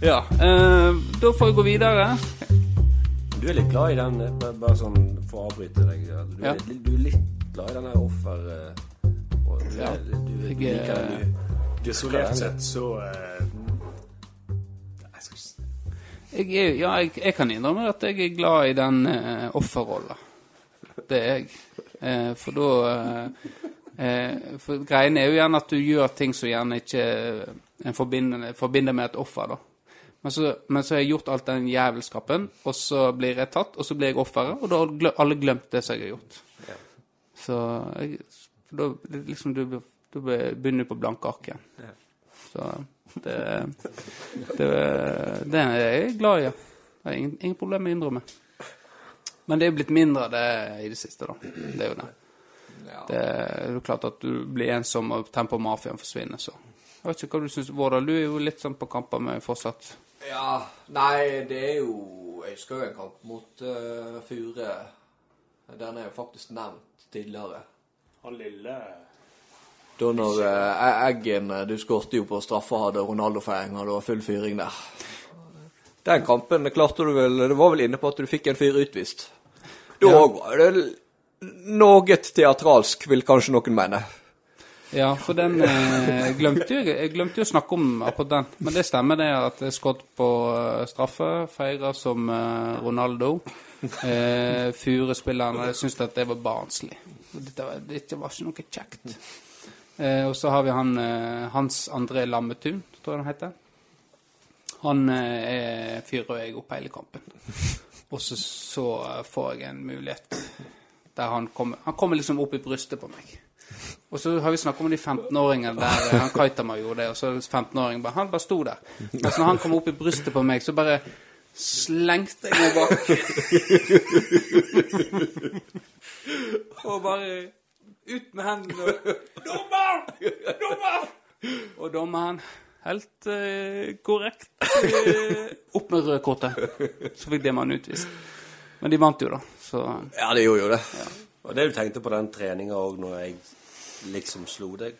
Ja, eh, da får vi gå videre. Du er litt glad i den, eh, bare- sånn for å avbryte deg. Du, Ja. er, litt- du er litt glad i den der offer... eh, og du, Ja. du, du Jeg liker er- den, du. Isolert sett så eh, Jeg, er, ja, jeg, jeg kan innrømme at jeg er glad i den uh, offerrollen. Det er jeg. Eh, for da eh, eh, For greien er jo gjerne at du gjør ting som gjerne ikke en forbinder, forbinder med et offer, da. Men så, men så har jeg gjort alt den jævelskapen, og så blir jeg tatt, og så blir jeg offeret, og da har glø- alle glemt det som jeg har gjort. Så jeg, da liksom du, du begynner på blanke ark igjen. Så det, det, det er jeg glad i. ja. Det er ingen, ingen problem med å innrømme. Men det er blitt mindre av det i det siste, da. Det er jo det. Det er jo klart at du blir ensom, og tempomafiaen forsvinner, så Jeg vet ikke hva du syns, Vårdal. Du er jo litt sånn på kamper med fortsatt. Ja, nei, det er jo Jeg husker jo en kamp mot uh, Fure. Den er jo faktisk nevnt tidligere. Han lille Da når uh, Eggen eh, Du skårte jo på straffa, hadde Ronaldo-feiring, og det var full fyring der. Den kampen klarte du vel Det var vel inne på at du fikk en fyr utvist. Da Ja. var det noe teatralsk, vil kanskje noen mene. Ja, for den eh, glemte jeg, jeg glemte jo å snakke om akkurat den. Men det stemmer det at jeg skåret på eh, straffe, feira som eh, Ronaldo. Eh, Fure-spillerne syntes at det var barnslig. Dette var, dette var ikke noe kjekt. Eh, og så har vi han eh, Hans André Lammetun, tror jeg han heter. Han eh, fyrer jeg opp hele kampen. Og så, så eh, får jeg en mulighet der han kommer Han kommer liksom opp i brystet på meg. Og så har vi snakket om de 15-åringene der eh, han Kaitama gjorde det, og så 15-åringen bare Han bare sto der. Og så når han kom opp i brystet på meg, så bare slengte jeg meg bak. og bare ut med hendene og Dommer! Dommer! Og dommeren helt eh, korrekt eh, opp med rødkortet. Så fikk det man utvist. Men de vant jo, da. Så Ja, de gjorde jo det. Og det du tenkte på den treninga òg, når jeg liksom slo deg.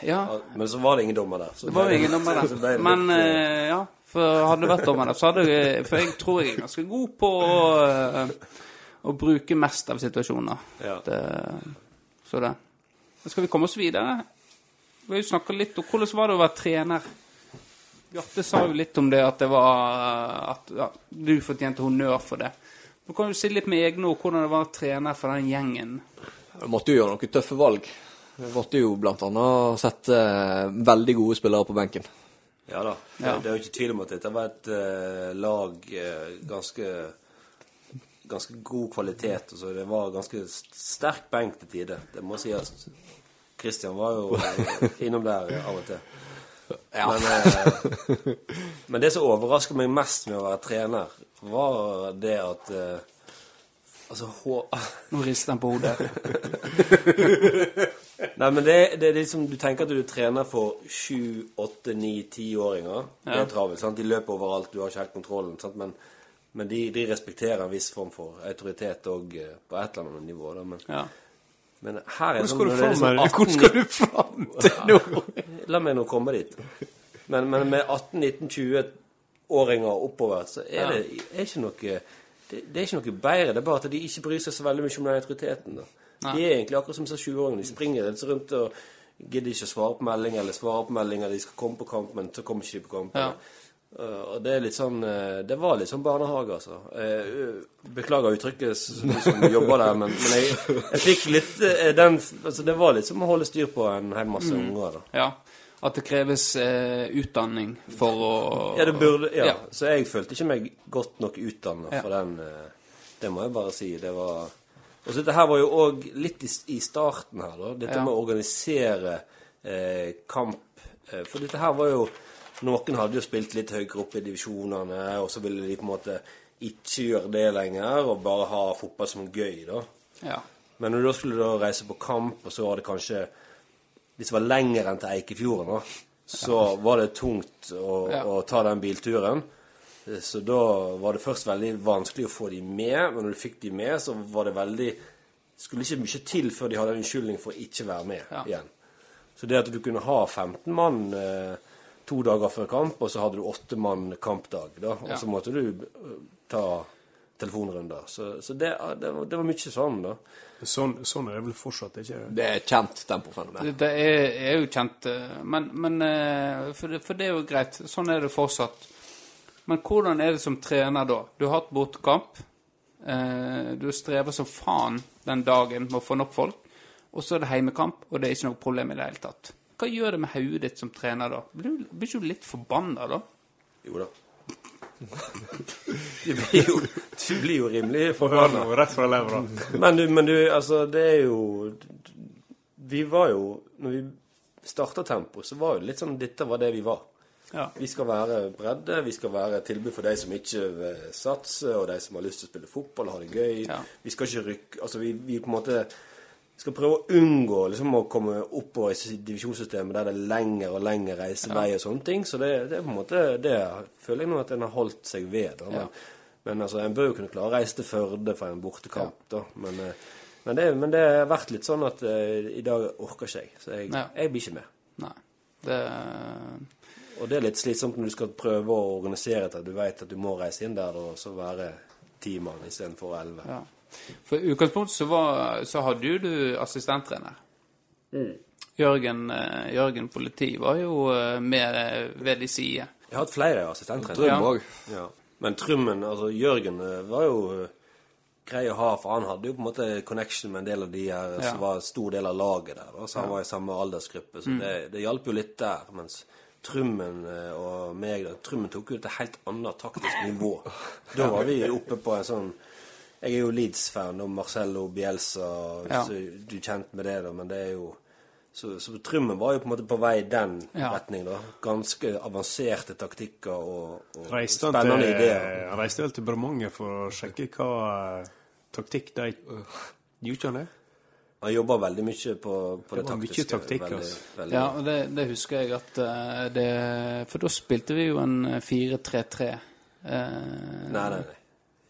ja. Men så var det ingen dommer der. så Det var ingen dommer der. Men litt, eh, eh, ja, for hadde det vært dommer der, så hadde jeg For jeg tror jeg er ganske god på å, eh, å bruke mest av situasjoner. Ja. Det, så det. Skal vi komme oss videre. Vi har jo snakka litt om hvordan var det å være trener. Bjarte sa jo litt om det, at det var At ja, du fortjente honnør for det. Nå kan du si litt med egne ord hvordan det var å trene for den gjengen. Jeg måtte jo gjøre noen tøffe valg. Måtte jo annet sette eh, veldig gode spillere på benken. Ja da. Ja. Det er jo ikke tvil om at dette var et uh, lag uh, ganske ganske god kvalitet. og så Det var ganske sterk benk til tider. Det må sies. Christian var jo eh, innom der av og til. Men, uh, men det som overrasker meg mest med å være trener, var det at eh, Altså hå- Nå rister han på hodet. Nei, men det, det er liksom Du tenker at du trener for sju, åtte, ni, tiåringer. Det er travelt. sant? De løper overalt, du har ikke helt kontrollen. sant? Men, men de, de respekterer en viss form for autoritet òg på et eller annet nivå. Da. Men, Ja. men her er det Hvor sånn skal det er fram liksom 18, Hvor skal du fram til nå? La meg nå komme dit. Men, men med 18-19-20-åringer oppover, så er det er ikke noe det, det er ikke noe bedre. Det er bare at de ikke bryr seg så veldig mye om den autoriteten. da. De er egentlig akkurat som disse 20-åringene. De springer litt rundt og gidder ikke å svare på meldinger eller svare på meldinger. De skal komme på kamp, men så kommer ikke de på kamp. Ja. Uh, og det er litt sånn uh, Det var litt sånn barnehage, altså. Uh, beklager uttrykket som jobber der, men, men jeg, jeg fikk litt den Altså, det var litt som å holde styr på en hel masse unger, da. Ja, at det kreves eh, utdanning for å Ja, det burde Ja. Ja. Så jeg følte ikke meg godt nok utdanna Ja. for den eh, Det må jeg bare si. Det var Og så dette her var jo òg litt i, i starten her, da. Dette med å organisere eh, kamp. Eh, for dette her var jo Noen hadde jo spilt litt høyere opp i divisjonene, og så ville de på en måte ikke gjøre det lenger, og bare ha fotball som gøy, da. Ja. Men når du da skulle da reise på kamp, og så var det kanskje Hvis det var lenger enn til Eikefjorden, da, så var det tungt å, Ja. å ta den bilturen. Så da var det først veldig vanskelig å få de med, men når du fikk de med, så var det veldig Skulle ikke mye til før de hadde en unnskyldning for å ikke være med Ja. igjen. Så det at du kunne ha 15 mann, eh, to dager før kamp, og så hadde du åtte mann kampdag. da, Og Ja. så måtte du eh, ta telefonrunder. Så, så det, det, var, det var mye sånn, da. Sånn, sånn er det vel fortsatt, ikke det? Er kjent tempofenomen. Det, det er, er jo kjent, eh, men, men eh, for, det, for det er jo greit. Sånn er det fortsatt. Men hvordan er det som trener da? Du har hatt bortekamp. Eh, du strever som faen den dagen med å få nok folk. Og så er det heimekamp, og det er ikke noe problem i det hele tatt. Hva gjør det med hodet ditt som trener da? Blir du blir ikke du litt forbanna da? Jo da. Du blir jo, du blir jo rimelig forbanna. Rett fra levra. Men du, men du, altså, det er jo Vi var jo Når vi starta Tempo, så var jo litt sånn Dette var det vi var. Ja. Vi skal være bredde, vi skal være et tilbud for de som ikke vil satse, og de som har lyst til å spille fotball ha det gøy. Ja. Vi skal ikke rykke Altså, vi, vi på en måte skal prøve å unngå liksom å komme oppover i divisjonssystemet der det er lengre og lengre reisevei og sånne ting. Så det, det er på en måte Det føler jeg nå at en har holdt seg ved. Da. Men, men altså, en bør jo kunne klare å reise til Førde for en bortekamp, da. Men, eh, men, det, men det har vært litt sånn at uh, i dag orker ikke jeg. Så jeg, Ja. jeg blir ikke med. Nei. Det Og det er litt slitsomt når du skal prøve å organisere etter Du vet at du må reise inn der og så være ti mann istedenfor elleve. Ja. For i utgangspunktet så, var, så hadde jo du assistenttrener. Jørgen, eh, Jørgen politi var jo eh, med eh, ved de side. Jeg har hatt flere assistenttrenere. Drøm òg. Ja. Men Trummen, altså Jørgen, var jo grei å ha, for han hadde jo på en måte connection med en del av de her Ja. som var en stor del av laget der. Da, så han var i samme aldersgruppe, Mm. så det, det hjalp jo litt der. Mens Trummen og meg da, Trummen tok jo et helt annet taktisk nivå. Da var vi oppe på en sånn Jeg er jo Leeds-fan, og Marcello Bielsa, Ja. så du er kjent med det, da, men det er jo så, så Trummen var jo på en måte på vei i den Ja. retning, da. Ganske avanserte taktikker og, og Reiste han, spennende til, ideer. han reiste vel til Bremanger for å sjekke hva eh, taktikk de Gjorde han det? Han jobber veldig mye på, på det, Det taktiske. mye taktikk, veldig, altså. veldig. Ja, og det, det husker jeg at eh, det For da spilte vi jo en eh, 4-3-3. Eh, Nei, nei, nei.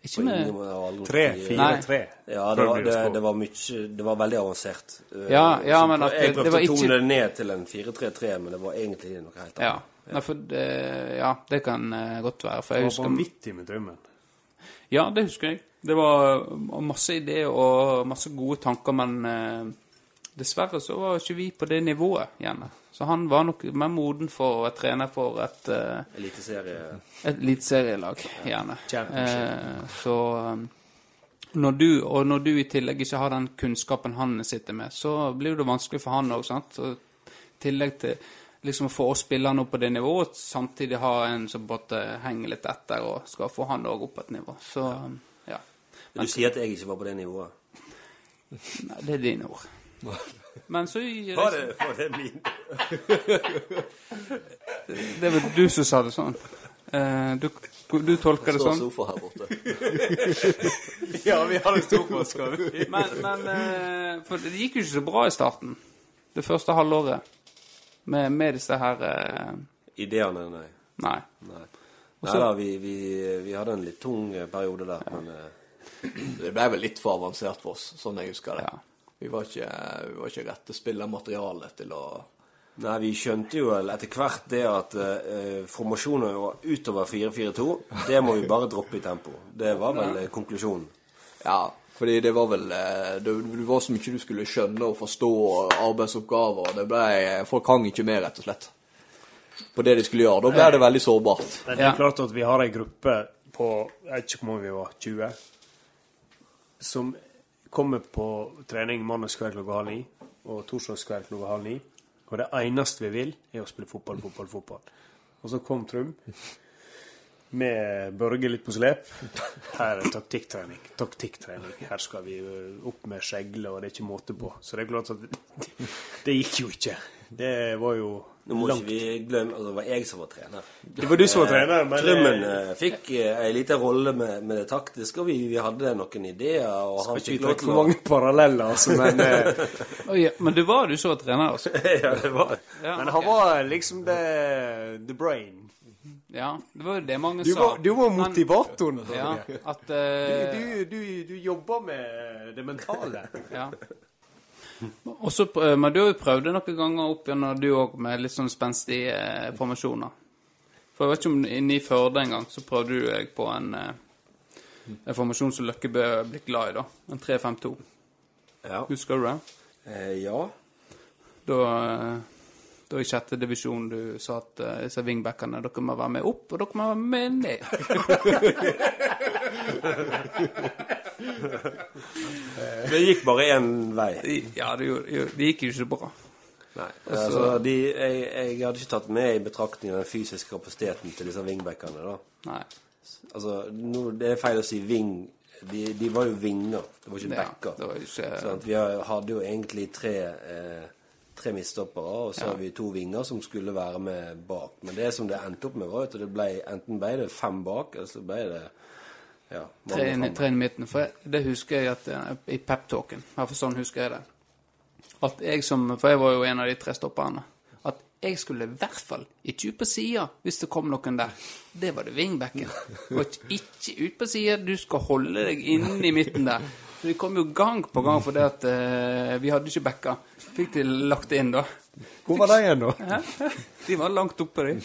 Ikke med Tre, Nei. fire, tre. Ja, det var, det, det var mye Det var veldig avansert. Ja, ja, så men at Jeg det- prøvde å tone ikke- det ned til en 4-3-3, men det var egentlig noe helt Ja. annet. Nei, for det, ja, det kan eh, godt være. For jeg Det var husker vanvittig med drømmen. Ja, det husker jeg. Det var masse ideer og masse gode tanker, men eh, dessverre så var ikke vi på det nivået, gjerne. Så han var nok mer moden for å være trener for et, uh, Eliteserie et eliteserielag, gjerne. Eh, så eh, når du, og når du i tillegg ikke har den kunnskapen han sitter med, så blir det vanskelig for han òg, sant. I tillegg til liksom å få oss spillerne opp på det nivået, samtidig ha en som bare henger litt etter og skal få han òg opp på et nivå. Så ja. Du sier at jeg ikke var på det nivået. Nei, det er dine ord. Men så Var det, var det min? Det er vel du som sa det sånn. Eh, du, du tolker det Står sånn. sofa her borte. Ja, vi har en sofa, skal vi? Men, men eh, For det gikk jo ikke så bra i starten. Det første halvåret. Med, med disse her eh, Ideene, nei. Nei. Nei, Også, nei da, vi, vi, vi hadde en litt tung eh, periode der, men eh, Det ble vel litt for avansert for oss, sånn jeg husker det. Ja. Vi var ikke, vi var ikke rette spillermaterialet til å Nei, vi skjønte jo etter hvert det at eh, formasjoner utover 4-4-2, det må vi bare droppe i tempo. Det var vel eh, konklusjonen. Ja, fordi det var vel eh, det, det var så mye du skulle skjønne og forstå og arbeidsoppgaver. Det ble, folk hang ikke med, rett og slett. På det de skulle gjøre. Da ble det veldig sårbart. Men det er klart at vi har ei gruppe på Jeg vet ikke hvor mange vi var, 20, som kommer på trening mandagskveld klokka halv ni og torsdagskveld klokka halv ni. Og det eneste vi vil, er å spille fotball, fotball, fotball. Og så kom Trum med Børge litt på slep. Her er taktikktrening. Taktikktrening. Her skal vi opp med skjegle, og det er ikke måte på. Så det er klart at det gikk jo ikke. Det var jo Nå må langt. ikke vi glemme altså, det var jeg som var trener. Det var du som var trener, men Trymmen eh, eh, fikk eh, ei lita rolle med, med det taktiske, og vi, vi hadde noen ideer. Og han Skal ikke vi fikk lov trekke til for mange paralleller, altså, men eh, Oi, ja, men det var du som var trener, altså? Ja, det var Ja, Men okay. han var liksom the, the brain. Ja, det var jo det mange Du sa. var, du var Han- motivatoren. Ja, at, uh... du, Du, du, du jobber med det mentale. Ja. Og så, men du har jo prøvd det noen ganger opp gjennom du òg, med litt sånn spenstige eh, formasjoner. For jeg vet ikke om inne i Førde en gang, så prøvde du deg på en, eh, en formasjon som Løkke Bø blitt glad i, da. En 3-5-2. Ja. Husker du det? Eh, ja. Da, eh, da i sjette divisjon du sa at uh, disse wingbackene, dere må være med opp, og dere må være med ned. Det gikk bare én vei. Ja, det, det gikk jo ikke bra. Nei. Altså, de, jeg, jeg hadde ikke tatt med i betraktning den fysiske kapasiteten til disse wingbackene. da. Nei. Altså, nå, Det er feil å si wing. De, de var jo vinger, det var ikke Ja, backer. det var ikke Sånn vi hadde jo egentlig tre, eh, tre midtstoppere, og så har vi to vinger som skulle være med bak. Men det som det endte opp med, var at det ble, enten ble det fem bak, eller så ble det ja, Tre inn, tre inn i midten. For jeg, det husker jeg at eh, i peptalken, Iallfall sånn husker jeg det. At jeg som, For jeg var jo en av de tre stopperne. At jeg skulle i hvert fall ikke ut på sida hvis det kom noen der. Det var det wingbacken. Og ikke ut på sida, du skal holde deg inne i midten der. Så vi kom jo gang på gang fordi at eh, vi hadde ikke backa. Fikk de lagt det inn, da. Hvor var de igjen, da? De var langt oppe, de.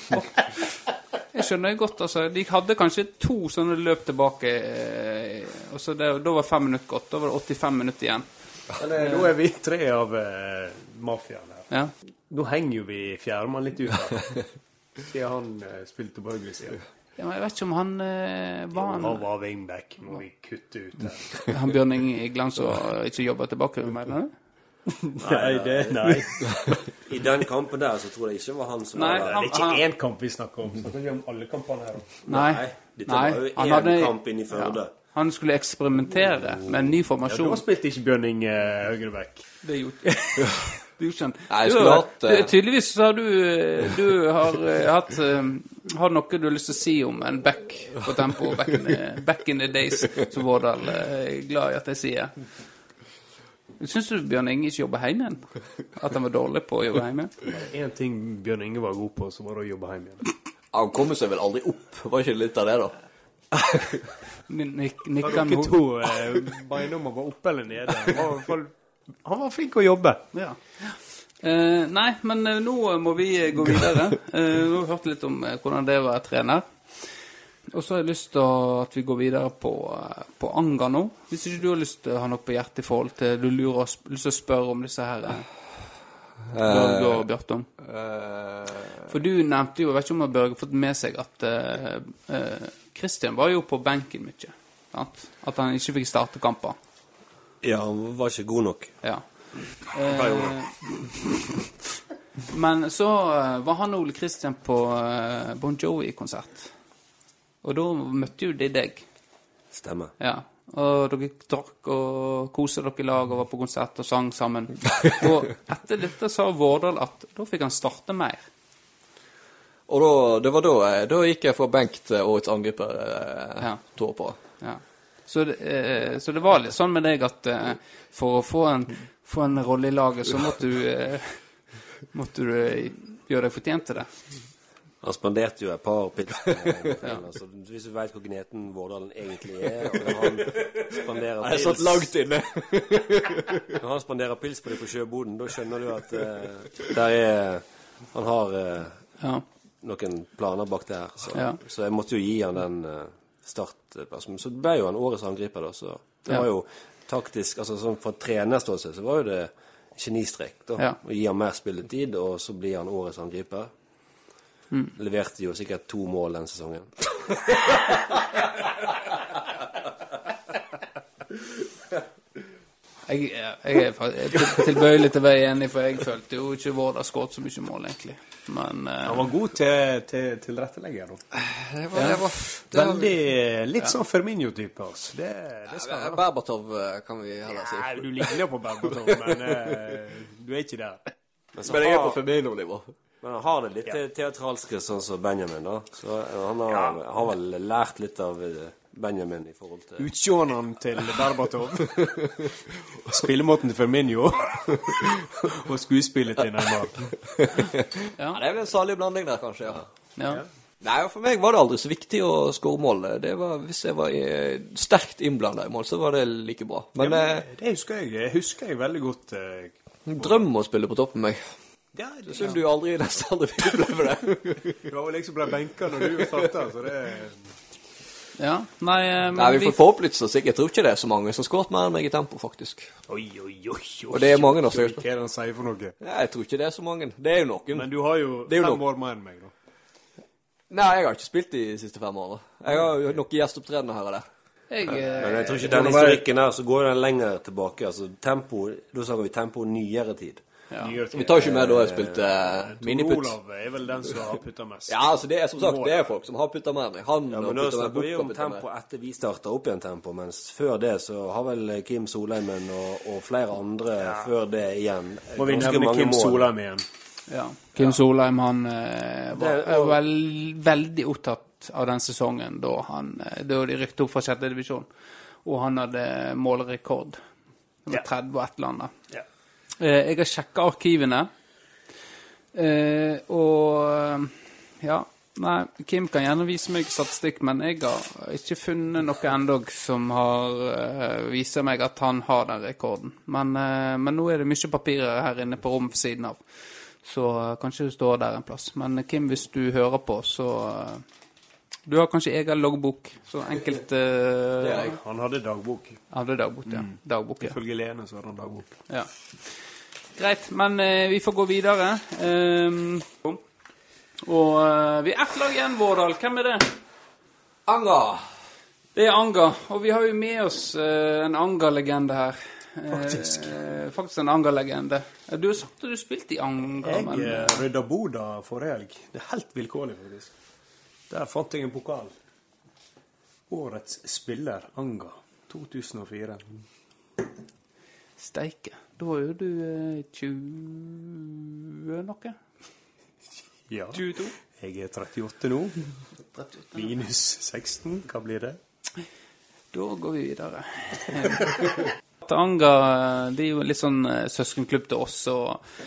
Jeg skjønner jo godt, altså. De hadde kanskje to sånne løp tilbake. eh, Og så det, Da var fem minutter gått. Da var det 85 minutter igjen. Men eh, nå er vi tre av uh, mafiaen her. Ja. Nå henger jo vi Fjærmann litt ut. Siden han eh, spilte på høyre side. Ja jeg vet ikke om han eh, var Han han, var wingback, må vi kutte ut her. han Bjørn Inge Glanz som ikke jobber tilbake, mener du? Nei, det, nei. I den kampen der så tror jeg ikke det var han som Nei, var Det er ikke én kamp vi snakker om. Snakker ikke om alle kampene her. Nei. Nei, dette Nei, var jo han én hadde- kamp inn i Førde. Han skulle eksperimentere med en ny Ja, formasjon. da spilte ikke Bjørn Inge høyreback. Det gjorde det gjorde ikke han. Nei, jeg skulle har- hatt, eh, du- Tydeligvis så har du, eh, du har eh, hatt eh, Har du noe du har lyst til å si om en back på tempo back in the, back in the days, som Vårdal eh, er glad i at jeg sier. Syns du Bjørn Inge ikke jobber hjemme igjen? At han var dårlig på å jobbe hjemme? Én ting Bjørn Inge var god på, så var det å jobbe hjem igjen. Han kommer seg vel aldri opp, var ikke litt av det, da? Nik, nik, Har nikker han dere to eh, beina om å være oppe eller nede? Han var, i hvert fall- han var flink å jobbe. Ja. Eh, nei, men eh, nå må vi eh, gå videre. Eh, nå har vi hørt litt om eh, hvordan det var å være trener. Og så har jeg lyst til at vi går videre på, på Anga nå. Hvis ikke du har lyst til å ha noe på hjertet i forhold til du lurer og sp- lyst til å spørre om disse her eh, Børge og Bjartom. Eh, For du nevnte jo, jeg vet ikke om Børge har fått med seg at eh, Christian var jo på benken mye. Sant? At han ikke fikk starte kamper. Ja, han var ikke god nok. Ja. Eh, men så eh, var han og Ole Kristian på eh, Bon Jovi-konsert. Og da møtte jo de deg. Stemmer. Ja. Og dere drakk og koste dere i lag og var på konsert og sang sammen. Og etter dette sa Vårdal at da fikk han starte mer. og da, det var da, da gikk jeg fra benk til årets angriper eh, Ja. på. Ja. Så, det, så det var litt sånn med deg at for å få en, få en rolle i laget, så måtte du, eh, måtte du eh, gjøre deg fortjent til det. Han spanderte jo et par pils. altså, hvis du veit hvor gneten Vårdalen egentlig er og han spanderer Jeg satt pils, langt inne. når han spanderer pils på deg på sjøboden, da skjønner du at eh, der er Han har eh, Ja. noen planer bak det her. Så, Ja. så jeg måtte jo gi han den uh, startplassen. Så ble jo han årets angriper, da. Så det Ja. var jo taktisk altså sånn Fra trenerståelse så var jo det genistrek da, Ja. å gi ham mer spilletid, og så blir han årets angriper. Mm. Leverte jo sikkert to mål den sesongen. Jeg, jeg er fa- jeg er tilbøyelig til å være enig, for jeg følte jo ikke Vård har skåret så mye mål, egentlig. Men eh, Han var god til, til tilrettelegger. da. Det var, det var, det var Veldig Litt sånn Ferminio-type. Altså. Det, det skal ha. Berbatov, eh, kan vi heller si. Nei, du ligner på Berbatov, men uh, du er ikke der. Men, så Men jeg er på Ferminio-nivå. men han har det litt ja. teatralske, sånn som Benjamin, da. Så han har, har vel lært litt av eh, Benjamin i forhold til Utseendet til Berbatov. Spillemåten til Firmino. og skuespillet til Neymar. Ja, det er vel en salig blanding der, kanskje. ja. ja. Nei, For meg var det aldri så viktig å skåre mål. Det var, hvis jeg var eh, sterkt innblanda i mål, så var det like bra. Men Ja, eh, men det husker jeg. Det husker jeg veldig godt. eh, Drøm å spille på toppen meg. Ja, det, Synd du aldri nesten aldri fikk oppleve det. du var vel liksom ble benka når du starta, så det Ja, nei, eh, men Nei, vi får forhåpentligvis Jeg tror ikke det er så mange som har skåret mer enn meg i tempo, faktisk. Oi, oi, oi. oi. Og det er mange, da, Hva er det han sier for noe? Ja, jeg tror ikke det er så mange. Det er jo noen. Men du har jo jo fem noen. år mer enn meg, da. Nei, jeg har ikke spilt de siste fem årene. Jeg har jo noen gjesteopptredener her og der. jeg, Men eh, jeg tror ikke den historikken her, så går den lenger tilbake. Altså tempo Da snakker vi tempo nyere tid. Nyere. Vi tar ikke med da jeg spilte uh, miniputt. Olav er vel den som har putta mest. Ja, altså det er som sagt, det er folk som har putta mer enn. Han Ja, har men har puttet mer, vi om tempo etter vi starta opp igjen tempo, mens før det så har vel Kim Solheimen og, og flere andre før det igjen Må vi nevne mange Kim mål. Solheim igjen. ja. Kim Solheim, han eh, var Det- og... vel, veldig opptatt av den sesongen da han eh, Da de rykket opp fra sjette divisjon, og han hadde målrekord. Det var Ja. 30 og et eller annet. Ja. Eh, jeg har sjekka arkivene, eh, og ja. Nei, Kim kan gjerne vise meg statistikk, men jeg har ikke funnet noe ennå som har viser meg at han har den rekorden. Men, eh, men nå er det mye papirer her inne på rommet ved siden av, så eh, kanskje det står der en plass. Men eh, Kim, hvis du hører på, så eh, Du har kanskje egen loggbok, så enkelt uh, Det er jeg. Han hadde dagbok. Hadde dagbok, ja. Dagbok, ja. Ifølge Lene så hadde han dagbok. Ja. Greit, men eh, vi får gå videre. Ehm, og eh, vi er ett lag igjen, Vårdal. Hvem er det? Anga! Det er Anga. Og vi har jo med oss eh, en Anga-legende her. Eh, Faktisk. eh, faktisk en Anga-legende. Eh, Du har sagt at du spilte i Anga, Jeg men Jeg eh, rydda Boda forrige helg. Det er helt vilkårlig, faktisk. Der fant jeg en pokal. Årets spiller, Anga. 2004. steike. Da er jo du eh, 20 noe? Ja. 22? Jeg er 38 nå. Minus 16. Hva blir det? Da går vi videre. Tanga de er jo litt sånn eh, søskenklubb til oss og,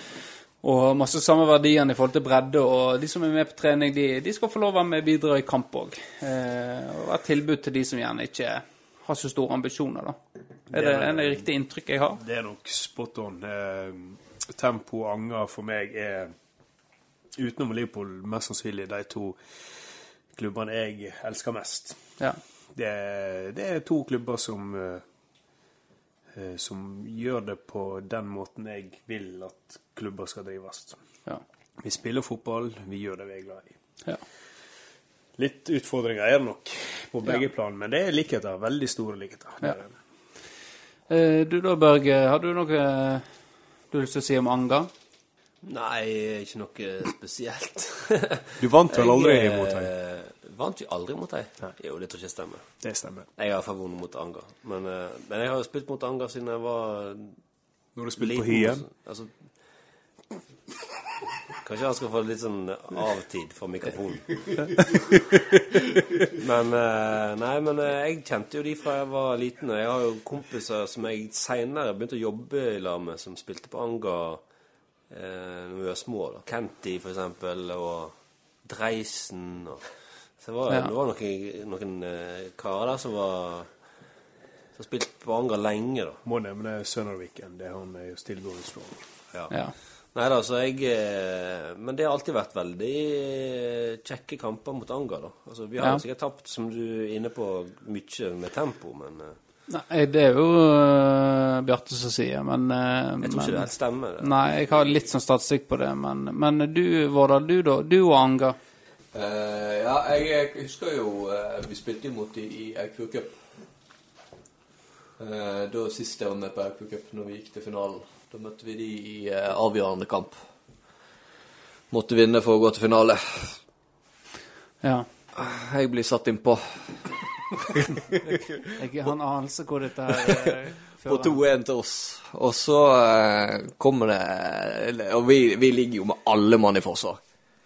og masse samme verdiene i forhold til bredde. Og de som er med på trening, de, de skal få lov å være med og bidra i kamp òg. Eh, og et tilbud til de som gjerne ikke har så store ambisjoner, da. Er det, det, det riktig inntrykk jeg har? Det er nok spot on. Eh, tempo og anger for meg er, utenom Liverpool, mest sannsynlig de to klubbene jeg elsker mest. Ja. Det, det er to klubber som eh, eh, som gjør det på den måten jeg vil at klubber skal drives. ja. Vi spiller fotball, vi gjør det vi er glad i. ja. Litt utfordringer er det nok på begge plan, men det er likheter. Veldig store likheter. Ja. Eh, du da, Børge, har du noe eh, du har lyst til å si om Anga? Nei, ikke noe spesielt. Du vant vel aldri Jeg, mot dem? eh, Vant vi aldri mot dem? Jo, det tror jeg ikke stemmer. Det stemmer. Jeg har i hvert fall vunnet mot Anga. Men, eh, men jeg har jo spilt mot Anga siden jeg var Når du spilte på Hyen? Altså, kanskje han skal få litt sånn avtid for mikrofonen. men eh, Nei, men eh, jeg kjente jo de fra jeg var liten. og Jeg har jo kompiser som jeg seinere begynte å jobbe i lag med, som spilte på Anga eh, når vi var små. da. Kenty, for eksempel, og Dreisen. og så det var, Ja. det var noen, noen eh, karer der som var Som spilte på Anga lenge, da. Må nevne Sønnerviken. Det er han med jo still going. Ja. Ja. Nei da, så jeg eh, Men det har alltid vært veldig kjekke kamper mot Anga, da. Altså, vi har Ja. sikkert tapt, som du er inne på, mye med tempo, men eh, Nei, det er jo uh, Bjarte som sier, men uh, jeg tror ikke det helt stemmer. Det. Nei, jeg har litt sånn statistikk på det, men, men du, Vårdal, du da? Du og Anga. Uh, ja, jeg, jeg husker jo Vi spilte imot dem i Eikfjord Cup. Eh, da sist jeg var med på Eikfjord Cup, når vi gikk til finalen. Da møtte vi de i eh, avgjørende kamp. Måtte vinne for å gå til finale. Ja. Jeg blir satt innpå Jeg har en anelse hvor dette her eh, på fører. 2-1 til oss. Og så eh, kommer det Og vi, vi ligger jo med alle mann i forsvar.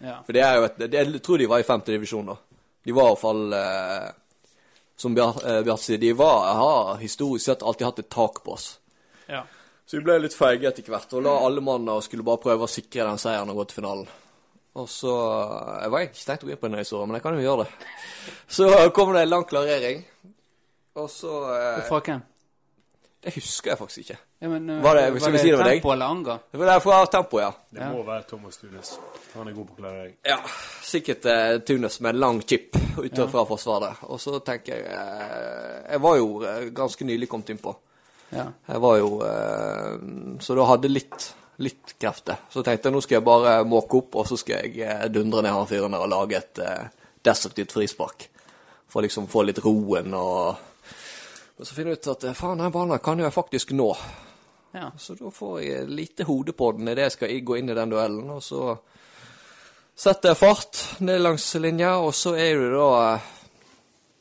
Ja. For det er jo et det, Jeg tror de var i femte divisjon da. De var i hvert fall eh, Som Bjar- Bjarte sier, de var, har historisk sett alltid hatt et tak på oss. ja. Så vi ble litt feige etter hvert og la alle mann og skulle bare prøve å sikre den seieren og gå til finalen. Og så Jeg var ikke tenkt å gå inn på den øyesåret, men jeg kan jo gjøre det. Så kom det en lang klarering. Og så eh, Fra hvem? Det husker jeg faktisk ikke. Ja, men, uh, Var det- var det si det? Tempo eller Anga? Det var fra tempo, ja. Det Ja. må være Thomas Tunes. Han er god på klarering. Ja, sikkert eh, Tunes med en lang chip ute fra forsvaret. Og så tenker jeg eh, Jeg var jo eh, ganske nylig kommet innpå. Ja. Jeg var jo eh, Så da hadde litt, litt krefter. Så tenkte jeg nå skal jeg bare måke opp, og så skal jeg eh, dundre ned han fyren der og lage et eh, destruktivt frispark. For å liksom få litt roen og Men så finner jeg ut at faen, den banen kan jo jeg faktisk nå. ja. Så da får jeg lite hode på den idet jeg skal gå inn i den duellen. Og så setter jeg fart ned langs linja, og så er det da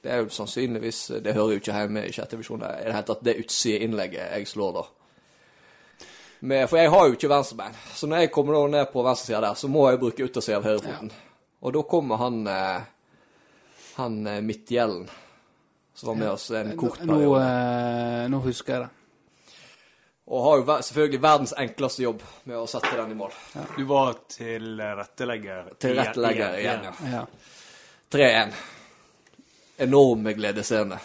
Det er jo sannsynligvis Det hører jo ikke hjemme i sjette divisjon i det helt tatt, det utsideinnlegget jeg slår da. Med, for jeg har jo ikke venstrebein, så når jeg kommer da ned på venstresida der, så må jeg bruke yttersida av høyrefoten. Og da kommer han eh, han eh, Midtgjelden, som var med oss en kort periode. Nå, nå husker jeg det. Og har jo selvfølgelig verdens enkleste jobb med å sette den i mål. Du var tilrettelegger. Tilrettelegger igjen, ja. Ja. 3-1. Enorme gledesscene.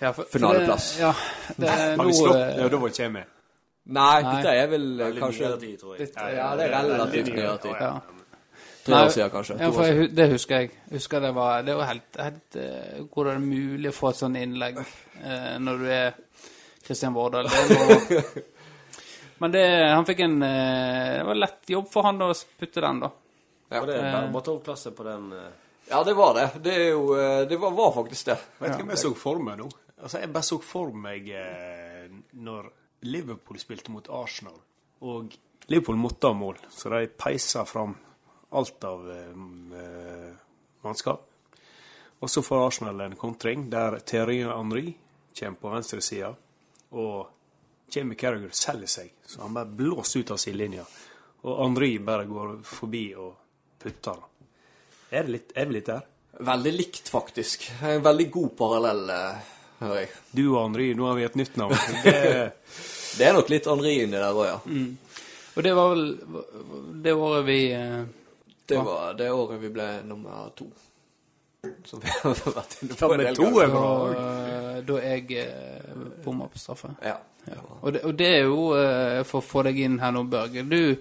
Ja, for- Finaleplass. det- Ja, det er Har vi slått? eh, Ja, da var ikke jeg med. Nei, Nei. dette er vel det er kanskje nyere tid, tror jeg. litt, Ja, det er relativt nyere tid. Ja. Tre år siden, kanskje. Ja, for jeg, det husker jeg. Husker det var, det var helt, helt eh, Hvor er det mulig å få et sånt innlegg eh, når du er Kristian Vårdal? Men det, han fikk en eh, Det var lett jobb for han å putte den, da. Ja. Og det er bare Bortholm-klasse på den eh, Ja, det var det. Det jo eh, Det var, var faktisk det. Vet du hvem jeg så for meg nå? Altså, Jeg bare så for meg eh, når Liverpool spilte mot Arsenal, og Liverpool måtte ha mål, så de peisa fram alt av eh, eh, mannskap. Og så får Arsenal en kontring der Thierry Henry kommer på venstresida, og Jamie Carragher selger seg, så han bare blåser ut av sidelinja. Og Henry bare går forbi og putter. Er, det litt, er vi litt der? Veldig likt, faktisk. En veldig god parallell, eh, hører jeg. Du og Henri, nå har vi et nytt navn. Det, Det er nok litt Henri inni der òg, ja. Og det var vel det året vi eh, Det var det året vi ble nummer to. Som vi har vært inne på en del to ganger. er da, eh, da jeg eh, bomma på straffe. Ja. Ja. Og, det, og det er jo eh, for å få deg inn her nå, Børge. Du,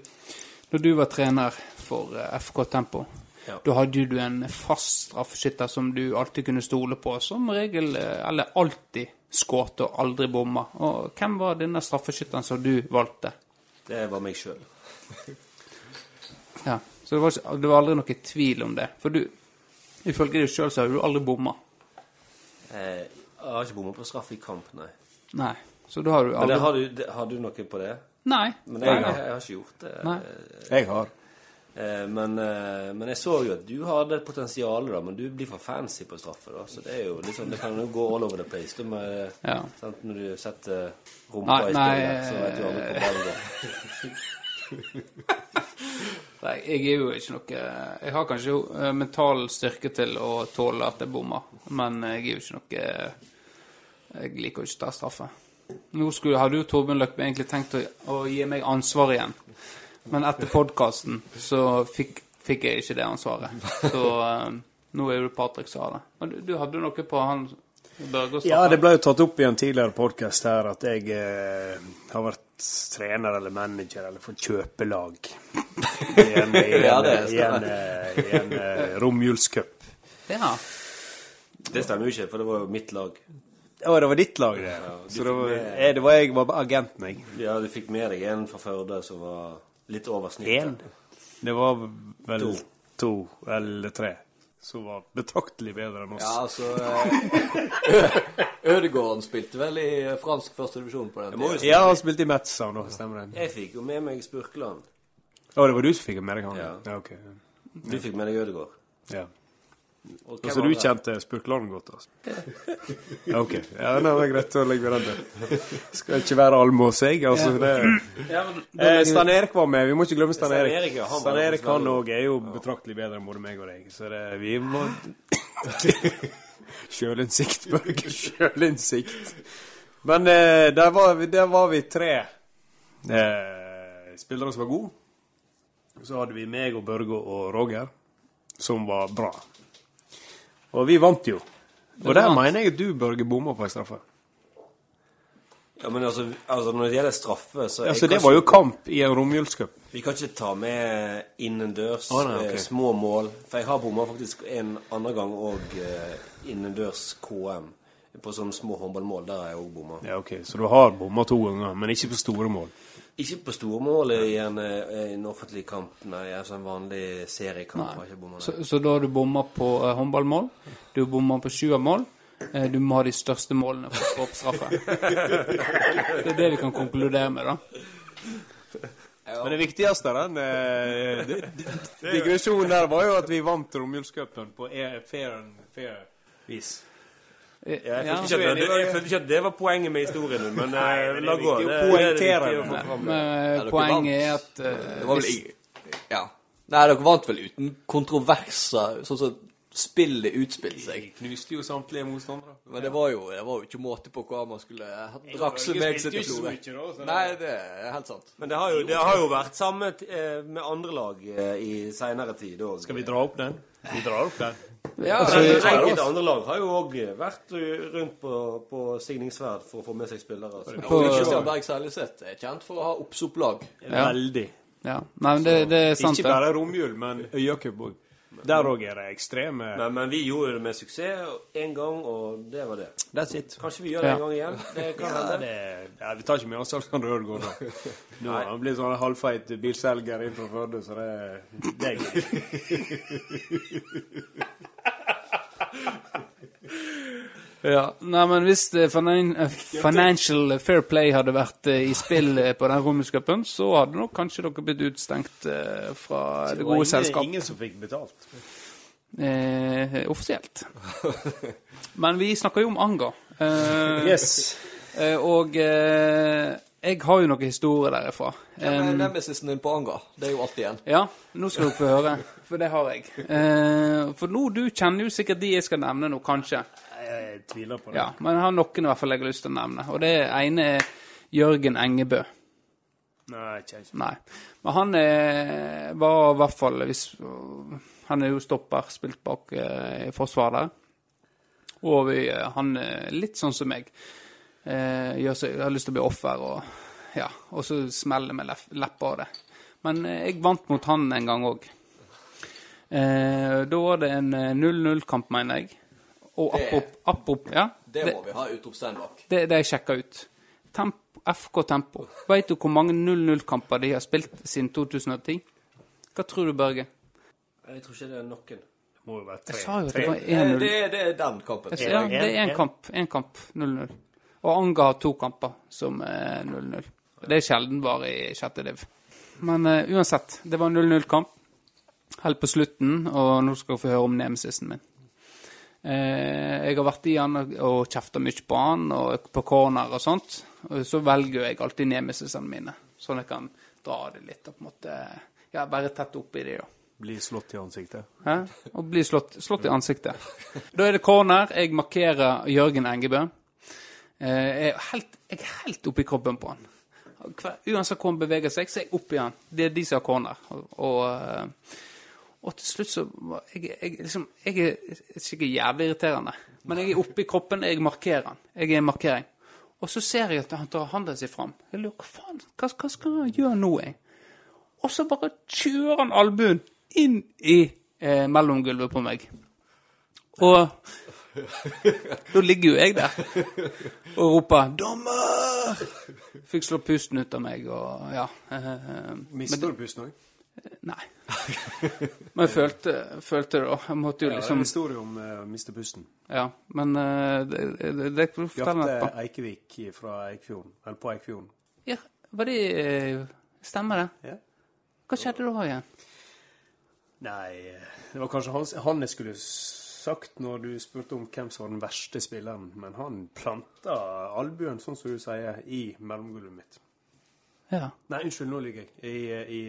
når du var trener for eh, FK Tempo, Ja. da hadde du en fast straffeskytter som du alltid kunne stole på. Som regel, eh, eller alltid, skåret og aldri bomma. Og hvem var denne straffeskytteren som du valgte? Det var meg sjøl. Ja, Så det var, det var aldri noe tvil om det. For du, ifølge deg sjøl så har du aldri bomma. Eh, Jeg har ikke bommet på straff i kamp, nei. Nei. Så da har du Men det, har, du, det, har du noe på det? Nei. Men jeg, jeg, har ikke gjort det. Nei. Jeg har. Eh, Men, eh, men jeg så jo at du hadde et potensial, da, men du blir for fancy på straffe. da, Så det liksom, det kan jo gå all over the place. Du med, Ja. sant, når du setter rumpa Nei, i spillet, så vet du aldri hvor ballen går. Nei, jeg er jo ikke noe Jeg har kanskje eh, mental styrke til å tåle at jeg bommer, men jeg er jo ikke noe Jeg liker jo ikke å ta straffe. Nå skulle, hadde jo Torbjørn Løkbe egentlig tenkt å, å gi meg ansvar igjen, men etter podkasten så fikk, fikk jeg ikke det ansvaret. Så eh, nå er det Patrick som har det. Men du, du hadde noe på han Børge Ja, det ble jo tatt opp i en tidligere podkast her at jeg eh, har vært trener eller manager eller fått kjøpelag i en, i en, Ja, det i en, i en uh, romjulscup. Ja. Det stemmer jo ikke, for det var jo mitt lag. Å, det var ditt lag, det. Ja, Så det var, med- eh, det var jeg var agenten, jeg. Ja, du fikk med deg en fra Førde som var litt over snittet. En. Det var vel To. to eller tre som var betraktelig bedre enn oss. Ja, altså Ødegården spilte vel i fransk førstedivisjon på den tiden. Ja, han spilte i Metz, han da. Stemmer det. jeg fikk jo med meg Spurkland. Å, det var du som fikk med deg han? Ja. ja ok. Du fikk med deg Ødegård. Ja. Og Så du kjente Spurkland godt, altså? Ja, ok. Ja, det er greit å legge den der. Skal ikke være almås, jeg. Altså, det... ja men, Eh, Stan Erik var med. Vi må ikke glemme Stan Erik. Erik, ja, han var Erik han veldig òg er jo betraktelig bedre enn både meg og deg. Så det, vi må Sjølinnsikt, Børge. Sjølinnsikt. Men eh, der, var vi, der var vi tre eh, spillere som var gode. Så hadde vi meg og Børge og Roger, som var bra. Og vi vant jo. Og der vant. mener jeg at du, Børge, bomma på en straffe. Ja, men altså, altså når det gjelder straffe, så Ja, jeg så det var jo kamp i en romjulscup. Vi kan ikke ta med innendørs ah, nei, ok. eh, små mål. For jeg har bomma faktisk en annen gang òg eh, innendørs KM. På sånne små håndballmål. Der har jeg òg bomma. Ja, ok, Så du har bomma to ganger, men ikke på store mål. Ikke på stormålet i en, eh, en offentlig kamp, nei. altså sånn vanlig seriekamp. har ikke bomma, nei. Så, så da har du bomma på uh, håndballmål, du bomma på sjuermål. Uh, du må ha de største målene for å få opp straffe. det er det vi kan konkludere med, da. Men det viktigste den eh, di- di- digresjonen der var jo at vi vant romjulscupen på e- fair and fair vis. Jeg Ja. følte, ikke at det, jeg følte ikke at det var poenget med historien, men Nei, men la gå. Det, det er viktig å få fram. Men poenget er at eh, Det var vel Ja. Nei, dere vant vel uten kontroverser, sånn som spillet utspilte seg. Knuste jo samtlige motstandere. Men det var jo, det var jo ikke måte på hva man skulle drakse meg seg til Florø. Nei, det er helt sant. Men det har jo, det har jo vært samme eh, med andre lag eh, i seinere tid òg. Skal vi dra opp den? Vi drar opp den. Ja, altså, enkelte andre lag har jo òg vært rundt på, på signingsverd for å få med seg spillere. Altså. På- Kristian Berg Seljeseth er kjent for å ha oppsopplag. Ja. Veldig. ja. Nei, men det, det er sant, Ikke bare romjul, men Øyacup òg. Der òg er det ekstreme Men, men vi gjorde det med suksess én gang, og det var det. That's it. Kanskje vi gjør det Ja. en gang igjen. Det kan Ja, hende. det, ja, vi tar ikke med oss Alexander Ødegaard da. Nå han blir sånn halvfeit bilselger inn fra Førde, så det, det er greit. Ja. Nei, men hvis det finan eh, Financial Fair Play hadde vært eh, i spill eh, på den romerscupen, så hadde nok kanskje dere blitt utstengt eh, fra det gode selskap. Det ingen, ingen som fikk betalt. Eh, offisielt. Men vi snakker jo om Anga. Eh, Yes. eh, og eh, jeg har jo noen historier derifra. Hvem er nemesisen din på Anga? Det er jo alltid en. ja, nå skal dere få høre, for det har jeg. Eh, for nå, du kjenner jo sikkert de jeg skal nevne nå, kanskje. Jeg tviler på det. Ja, men jeg har noen i hvert fall jeg har lyst til å nevne. Og det ene er Jørgen Engebø. Nei, ikke, ikke. Nei. Men han er, var i hvert fall hvis, Han er jo stopper, spilt bak eh, forsvaret. Og vi, eh, han er litt sånn som meg. Eh, gjør jeg har lyst til å bli offer, og ja, og så smeller med leppa av det. Men eh, jeg vant mot han en gang òg. Eh, da var det en eh, 0-0-kamp, mener jeg. Og Det- apop, ja, Det må vi ha utropstegn bak. det det jeg sjekka ut. Tempo, FK Tempo. Vet du hvor mange 0-0-kamper de har spilt siden 2010? Hva tror du, Børge? Jeg tror ikke det er noen. Det må jo være tre. Jeg sa jo at det var Eh, 1-0. Det, det er den kampen. Ja, det er en- Én kamp 0-0. Og Anga har to kamper som er 0-0. Det er sjelden bare i sjette div. Men uh, uansett, det var 0-0-kamp. Helt på slutten, og nå skal dere få høre om nemesisen min. Uh, jeg har vært i han og- og kjefta mye på han, og på corner og sånt. Og så velger jeg alltid nemesisene mine, sånn jeg kan dra det litt og på en måte ja, være tett oppi det. da. Bli slått i ansiktet. Hæ? Og bli slått, slått i ansiktet. Da er det corner. Jeg markerer Jørgen Engebø. Eh, Jeg er helt, jeg er helt oppi kroppen på han. Hver, uansett hvor han beveger seg, så er jeg oppi han. Det er de som har corner. Og, og, eh, til slutt så jeg, jeg, liksom, jeg er sikkert jævlig irriterende, men jeg er oppi kroppen, jeg markerer han. Jeg er en markering. Og så ser jeg at han tar hånda si fram. Jeg lurer hva faen, hva, hva skal han gjøre nå, jeg? Og så bare kjører han albuen inn i eh, mellomgulvet på meg. Og da ligger jo jeg der og roper 'Dommer!' Fikk slå pusten ut av meg og ja. Eh, Mister du pusten òg? nei. Men jeg følte, følte det, da. Jeg måtte jo Ja, det er en liksom historie om uh, å miste pusten. Ja. Men eh, det, det, det kan du fortelle Bjarte. Eikevik fra Eikfjorden. Eller på Eikfjorden. Ja, var det eh, Stemmer det? Ja. Hva skjedde da igjen? Nei, det var kanskje han, han jeg skulle sagt når du spurte om hvem som var den verste spilleren. Men han planta albuen, sånn som du sier, i mellomgulvet mitt. Ja. Nei, unnskyld, nå ligger jeg. I, i,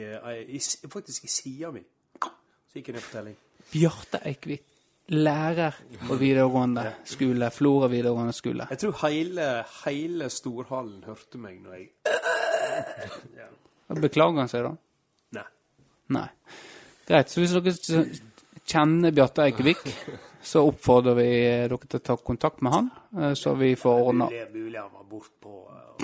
i, i, faktisk i sida mi. Så gikk jeg ned på telling. Bjarte Eikvik, lærer på videregående skole, Flora videregående skole. Jeg tror hele, hele storhallen hørte meg når jeg ja. Beklager han seg, da? Nei. Nei. Greit. Så hvis dere kjenner Bjarte Eikevik, så oppfordrer vi dere til å ta kontakt med han, eh, så vi får ordna Det er mulig han var bortpå. uh,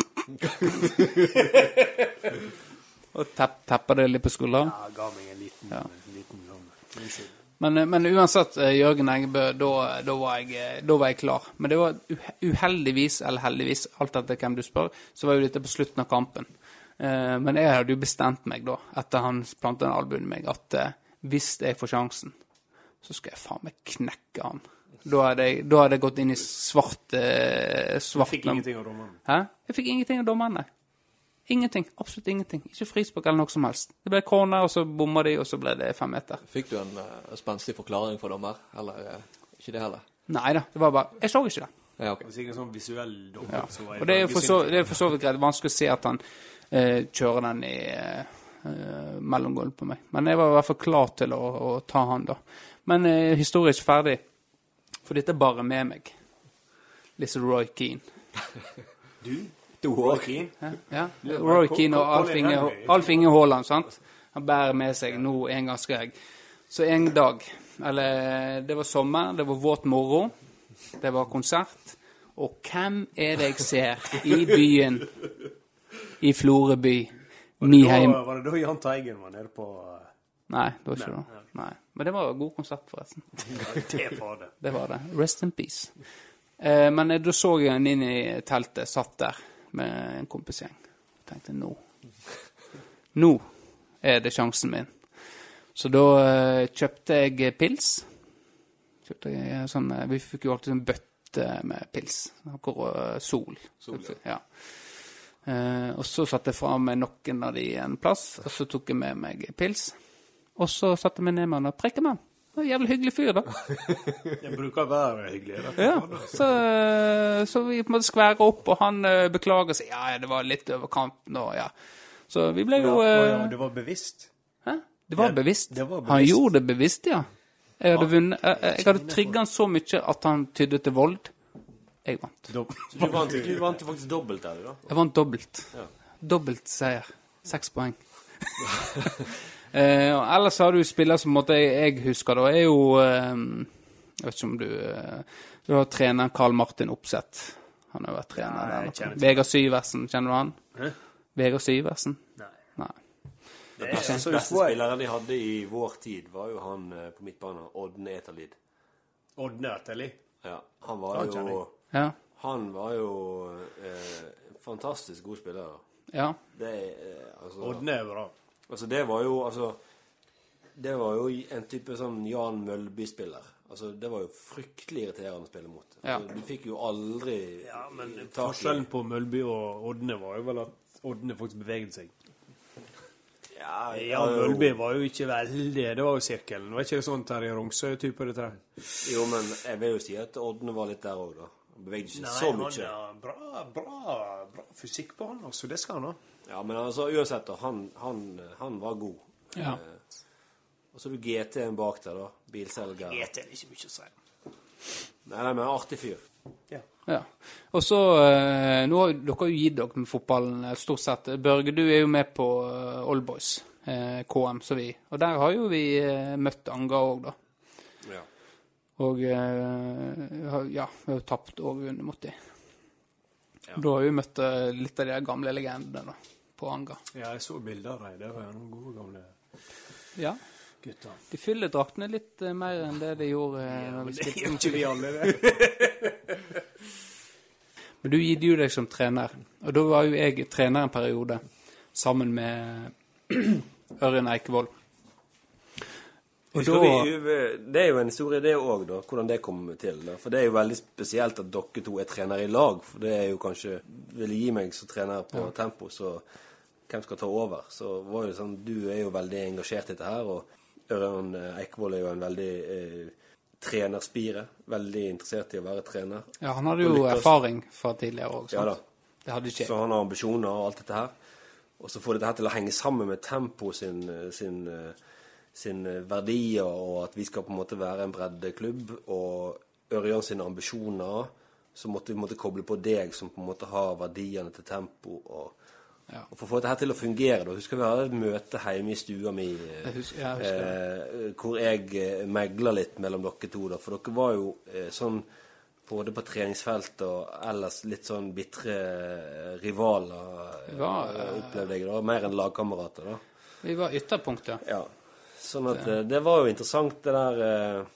Og tepp, teppa det litt på skulderen. Ja, ga meg en liten, en liten sånn Men, eh, men uansett, eh, Jørgen Engebø, da, da, var jeg, eh, da var jeg klar. Men det var uheldigvis, eller heldigvis, alt etter hvem du spør, så var jo dette på slutten av kampen. Eh, men jeg hadde jo bestemt meg da, etter han plantet en albuen i meg, at eh, hvis jeg får sjansen, så skal jeg faen meg knekke han. Da hadde jeg, da hadde jeg gått inn i svart, eh, svart Fikk ingenting av dommeren. Hæ? Jeg fikk ingenting av dommerne. Ingenting. Absolutt ingenting. Ikke frispark eller noe som helst. Det ble corner, og så bomma de, og så ble det fem meter. Fikk du en uh, spenstig forklaring fra dommer? Eller uh, ikke det heller? Nei da, det var bare Jeg så ikke det. Ja, okay. Det sikkert sånn visuell dommer. Ja. som Og det er for så, er for så vidt greit. Vanskelig å se at han uh, kjører den i uh, mellomgulvet på meg. Men jeg var i hvert fall klar til å, å ta han, da. Men eh, historien er ikke ferdig. For dette er bare med meg. Lise Roy Keane. Du? du Roy Keane? Ja, ja. Roy Keane og Alf Inge, Alf Inge Haaland, sant? Han bærer med seg nå en gang skal jeg. Så en dag, eller det var sommer, det var våt moro, det var konsert, og hvem er det jeg ser i byen, i Florø by, Miheim? Da, var det da Jahn Teigen var nede på eh, Nei, det var ikke det. Nei. Men det var god konsert, forresten. Det var det. Det var det. Rest in peace. Eh, men da så jeg han inn i teltet, satt der med en kompisgjeng. Tenkte nå Nå er det sjansen min. Så da eh, kjøpte jeg pils. Kjøpte jeg sånn eh, Vi fikk jo alltid en bøtte med pils. Akkurat eh, sol. Sol, ja. Eh, og så satte jeg fra meg noen av de en plass, og så tok jeg med meg pils. Og så satte meg ned med han og prekte med han. Det var en jævlig hyggelig fyr, da. Jeg bruker å være hyggelig. Da. Ja, så, så vi på en måte skværer opp, og han eh, beklager seg. Ja, ja, det var litt over kanten, og ja. Så vi ble jo Ja, eh, ja, det var bevisst. Hæ? Det var Ja, bevisst. det var Han gjorde det bevisst, ja. Jeg hadde vunnet eh, eh, Jeg hadde trigga han så mye at han tydde til vold. Jeg vant. Du vant, du vant faktisk dobbelt der, da. Jeg vant dobbelt. Ja. Dobbelt seier. Seks poeng. eh, ellers har du spillere som på måte jeg, husker, da, er jo eh, Jeg vet ikke om du eh, Du har treneren Karl Martin Opseth. Han har vært trener Nei, der. Vegard Syversen, kjenner du han? Hæ? Vegard Syversen? nei. Nei. Det er, så beste husker spilleren de hadde i vår tid, var jo han eh, på midtbanen, Odden Eterlid. Odne Eterlid? Ja, han var Han jo. Ja. Han var jo eh, fantastisk god spiller. Ja. Det eh, altså Odne er bra. Altså, det var jo altså Det var jo en type sånn Jan Mølby-spiller. Altså, det var jo fryktelig irriterende å spille mot. Ja. Altså, du fikk jo aldri Ja, men forskjellen på Mølby og Odne var jo vel at Odne faktisk beveget seg. Ja, Ja, Mølby var jo ikke veldig Det var jo sirkelen. Var ikke det sånn Terje Rongsø-type, dette her? Jo, men jeg vil jo si at Odne var litt der òg, da. Han bevegde Nei, så han mye. har bra, bra, bra fysikk på han, altså. Det skal han ha. Ja, men altså, uansett, da. Han, han, han var god. Ja. Eh, og så har du GT-en bak der, da. Bilselger. GT er ikke mye å si. Nei, nei, men artig fyr. Ja. ja. Og så eh, Nå har dere jo gitt dere med fotballen eh, stort sett. Børge, du er jo med på eh, Oldboys, eh, KM, så vi. Og der har jo vi møtt Anga òg, da. Ja. Og ja, vi har jo tapt og vunnet mot dem. Ja. Da har vi møtt litt av de gamle legendene da, på Anga. ja, jeg så bilder av dem. Det var jo noen gode, gamle Ja. gutter. De fyller draktene litt eh, mer enn det de gjorde eh, Ja, men det gjør ikke vi alle, det. Men du gitt jo deg som trener, og da var jo jeg trener en periode sammen med Ørjan Eikevold. Og da vi, det er jo en historie, det òg, da. Hvordan det kom til. Da. For det er jo veldig spesielt at dere to er trenere i lag. For det er jo kanskje Ville gi meg som trener på tempo, så hvem skal ta over? Så var det sånn Du er jo veldig engasjert i dette her, og Ørjan eh, Eikvoll er jo en veldig eh, trenerspire. Veldig interessert i å være trener. Ja, han hadde jo erfaring fra tidligere òg, Ja da. Det hadde ikke Så han har ambisjoner og alt dette her. Og så får dette til å henge sammen med Tempo sin, sin, sin verdier, og at vi skal på en måte være en breddeklubb, og Ørjan sine ambisjoner. Så måtte vi måtte koble på deg, som på en måte har verdiene til Tempo. Og, Ja. og for å få dette til å fungere, da husker vi hadde et møte hjemme i stua mi. Jeg husker- jeg husker eh, hvor jeg eh, megla litt mellom dere to. da, For dere var jo eh, sånn både på treningsfelt og ellers litt sånn bitre eh, rivaler, Ja, eh, opplevde jeg da. Mer enn lagkamerater, da. Vi var ytterpunkt, ja. Ja. Sånn at eh, det var jo interessant, det der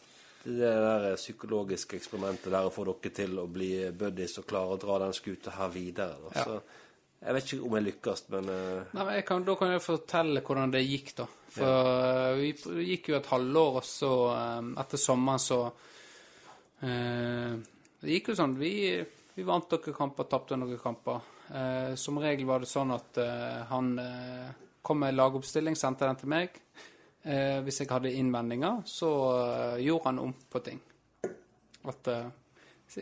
det der psykologiske eksperimentet der å få dere til å bli buddies og klare å dra den skuta her videre. Da. Ja. Så jeg vet ikke om jeg lykkes, men eh, Nei, men kan, Da kan jeg fortelle hvordan det gikk, da. For ja. vi pr- det gikk jo et halvår, og så eh, etter sommeren så eh, Det gikk jo sånn Vi, vi vant noen kamper, tapte noen kamper. Eh, som regel var det sånn at eh, han eh, kom med lagoppstilling, sendte den til meg. Eh, hvis jeg hadde innvendinger, så eh, gjorde han om på ting. At eh,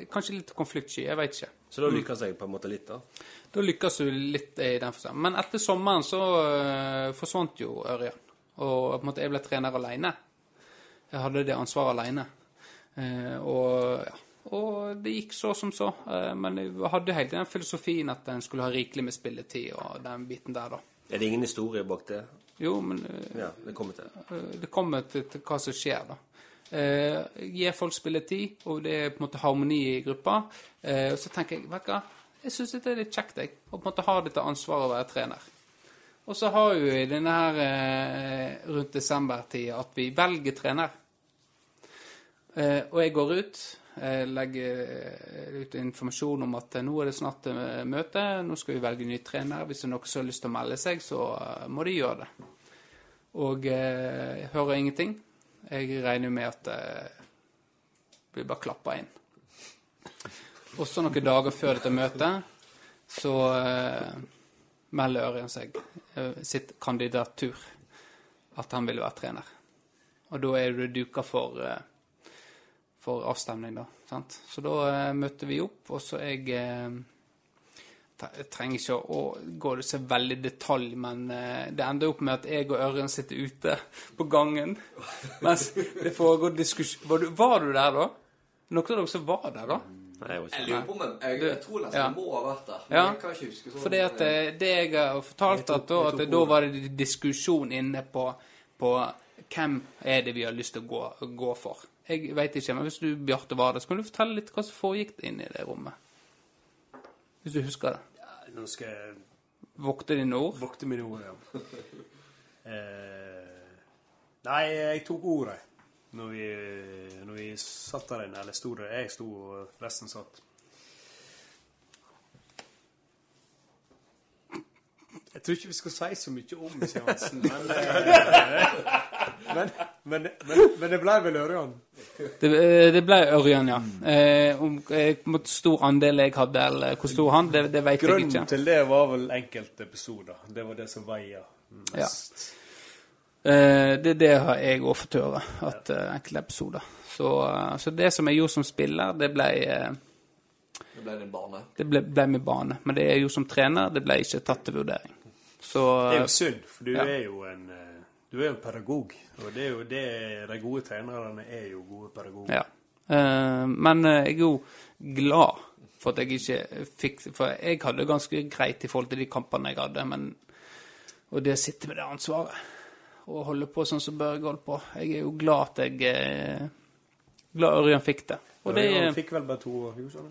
Kanskje litt konfliktsky, jeg veit ikke. Så da lykkes jeg på en måte litt, da. Da lykkes du litt i den forstand. Men etter sommeren så øh, forsvant jo Ørjan. Og på en måte jeg ble trener alene. Jeg hadde det ansvaret alene. Eh, og, ja, og det gikk så som så. Eh, men jeg hadde hele den filosofien at en skulle ha rikelig med spilletid og den biten der, da. Er det ingen historie bak det? Jo, men Ja, det kommer til. det kommer til, til hva som skjer, da. Eh, gir folk spilletid, og det er på en måte harmoni i gruppa. Eh, så tenker jeg, vet du hva, jeg syns det er litt kjekt, jeg, å på en måte ha dette ansvaret å være trener. Og så har vi i denne her eh, rundt desembertida at vi velger trener. Og jeg går ut, legger ut informasjon om at nå er det snart møte, nå skal vi velge ny trener. Hvis det er noen som har lyst til å melde seg, så må de gjøre det. Og jeg hører ingenting. Jeg regner jo med at det blir bare klappa inn. Også noen dager før dette møtet, så eh, melder Ørjan seg eh, sitt kandidatur. At han vil være trener. Og da er det duka for, eh, for avstemning, da. Sant? Så da eh, møtte vi opp, og så jeg eh, trenger ikke å gå det så veldig i detalj, men eh, det ender opp med at jeg og Ørjan sitter ute på gangen mens det foregår diskusjon var, du- var du der da? Noen av dere som var der da? Nei, jeg Jeg lurer på om jeg, jeg, tror nesten Ja. må ha vært der. Men Ja. jeg kan ikke huske sånn. Fordi at eh, det jeg har fortalt, at da, at da var det diskusjon inne på, på hvem er det vi har lyst til å gå, gå for. Jeg veit ikke, men hvis du, Bjarte, var der, så kan du fortelle litt hva som foregikk inne i det rommet. Hvis du husker det. Nå skal jeg Vokte dine ord. vokte mine ord, ja. Eh, nei, jeg tok ordet når vi, når vi satt der inne. Eller sto der. Jeg sto, og resten satt. Jeg tror ikke vi skal si så mye om seansen, men, eh, men, men, men, men det ble vel Ørjan. Det, eh, det ble Ørjan, ja. Eh, om eh, hvor stor andel jeg hadde, eller hvor stor han, det, det vet jeg ikke. Grunnen til det var vel enkelte episoder. Det var det som veier Ja. mest. Eh, det, det har jeg òg fått høre, at ja. enkelte episoder. Så, eh, så det som jeg gjorde som spiller, det ble, eh, Det ble din bane. det ble, ble min bane. Men det jeg gjorde som trener, det ble ikke tatt til vurdering. Så Det er eh, jo synd, for du Ja. er jo en eh, du er jo pedagog. Og det er jo det de gode trenerne er jo gode pedagoger. Ja. Eh, men eh, jeg er jo glad for at jeg ikke fikk For jeg hadde det ganske greit i forhold til de kampene jeg hadde, men Og det å sitte med det ansvaret og holde på sånn som Børge holdt på Jeg er jo glad at jeg eh, Glad Ørjan fikk det. Og det Han fikk vel bare to hus, han?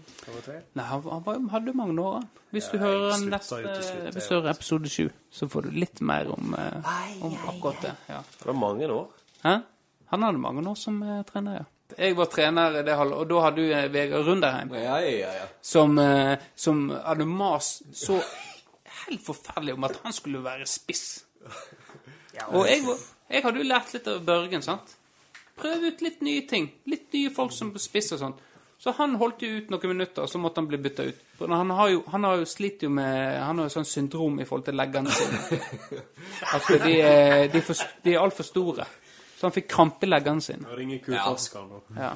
Nei, han, han hadde mange år. Hvis du Ja, hører neste slutt, Hvis du hører episode 7, så får du litt mer om, ai, om akkurat det. Ja. Det var mange år. Hæ? Han hadde mange år som uh, trener, ja. Jeg var trener i det halve, og da hadde du eh, Vegard Runderheim, Ja, ja, ja. som, uh, som hadde mast så helt forferdelig om at han skulle være spiss. Og jeg, jeg hadde jo lært litt av Børgen, sant? Prøve ut litt nye ting. Litt nye folk som spiss og sånn. Så han holdt jo ut noen minutter, og så måtte han bli bytta ut. For han har jo, han har jo slitt jo med Han har jo sånn syndrom i forhold til leggene sine. At de er, de er, for, de er altfor store. Så han fikk krampe i leggene sine. Ringer Kufaskeren nå. Ja.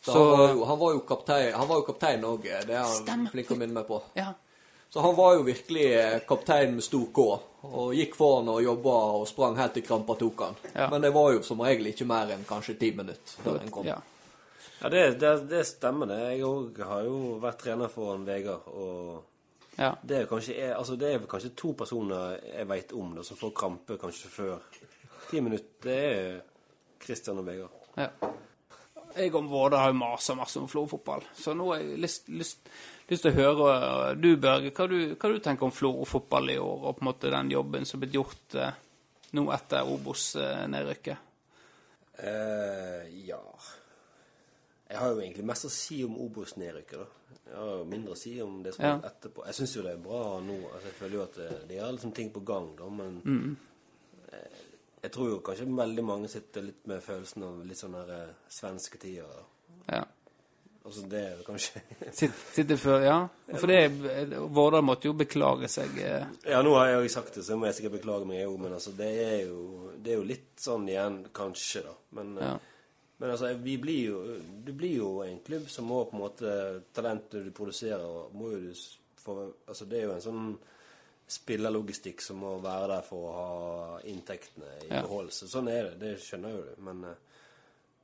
Så, Så han, var jo, han var jo kaptein òg, det er han flink å minne meg på. ja. Så han var jo virkelig eh, kaptein med stor K, og gikk foran og jobba og sprang helt til krampa tok han. Ja. Men det var jo som regel ikke mer enn kanskje ti minutter før en kom. ja. Ja, det, det, det stemmer, det. Jeg òg har jo vært trener foran Vegard, og ja. det er kanskje altså det er kanskje to personer jeg veit om da, som får krampe kanskje før ti minutter. Det er Christian og Vegard. ja. Jeg og Våde har jo masa masse om Florø-fotball, så nå har jeg lyst, lyst, lyst til å høre eh, du, Børge, hva du, hva du tenker om Florø-fotball i år, og på en måte den jobben som er blitt gjort eh, nå etter Obos-nedrykket. Eh, ja Jeg har jo egentlig mest å si om Obos-nedrykket, da. Jeg har jo mindre å si om det som Ja. er etterpå. Jeg syns jo det er bra nå. Altså, jeg føler jo at det, det er liksom ting på gang, da, men Mm. Jeg tror jo kanskje veldig mange sitter litt med følelsen av litt sånn her eh, svenske tider. Ja. Altså det er jo kanskje Sitt, sitter før, ja. For det Vårdal måtte jo beklage seg. eh, Ja, nå har jeg jo sagt det, så må jeg sikkert beklage meg, jeg òg, men altså, det er jo Det er jo litt sånn igjen, kanskje, da. Men, eh, Ja. men altså, vi blir jo Du blir jo en klubb som må på en måte Talentet du produserer, må jo du s- få Altså, det er jo en sånn spillerlogistikk som må være der for å ha inntektene i Ja. behold. Så sånn er det. Det skjønner jo du. Men, eh,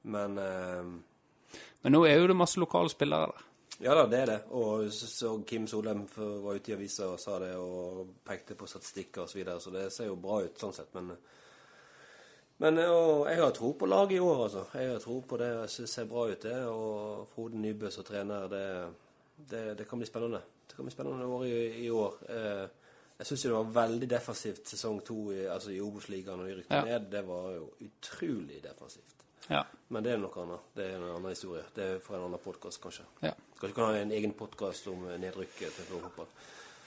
men uh, Men nå er jo det masse lokale spillere der. Ja da, det er det. Og så, så Kim Solheim var ute i avisa og sa det, og pekte på statistikker osv., så, videre, så det ser jo bra ut sånn sett. Men, men og jeg har tro på laget i år, altså. Jeg har tro på det. Jeg det ser bra ut, det. Og Frode Nybø som trener, det, det, det kan bli spennende. Det kan bli spennende år i, i år. Eh, jeg syns det var veldig defensivt sesong to i, altså i Obos-ligaen, og de Ja. ned. Det var jo utrolig defensivt. Ja. Men det er noe annet. Det er en annen historie. Det er for en annen podkast, kanskje. Ja. Skal ikke ha en egen podkast om nedrykket til Florø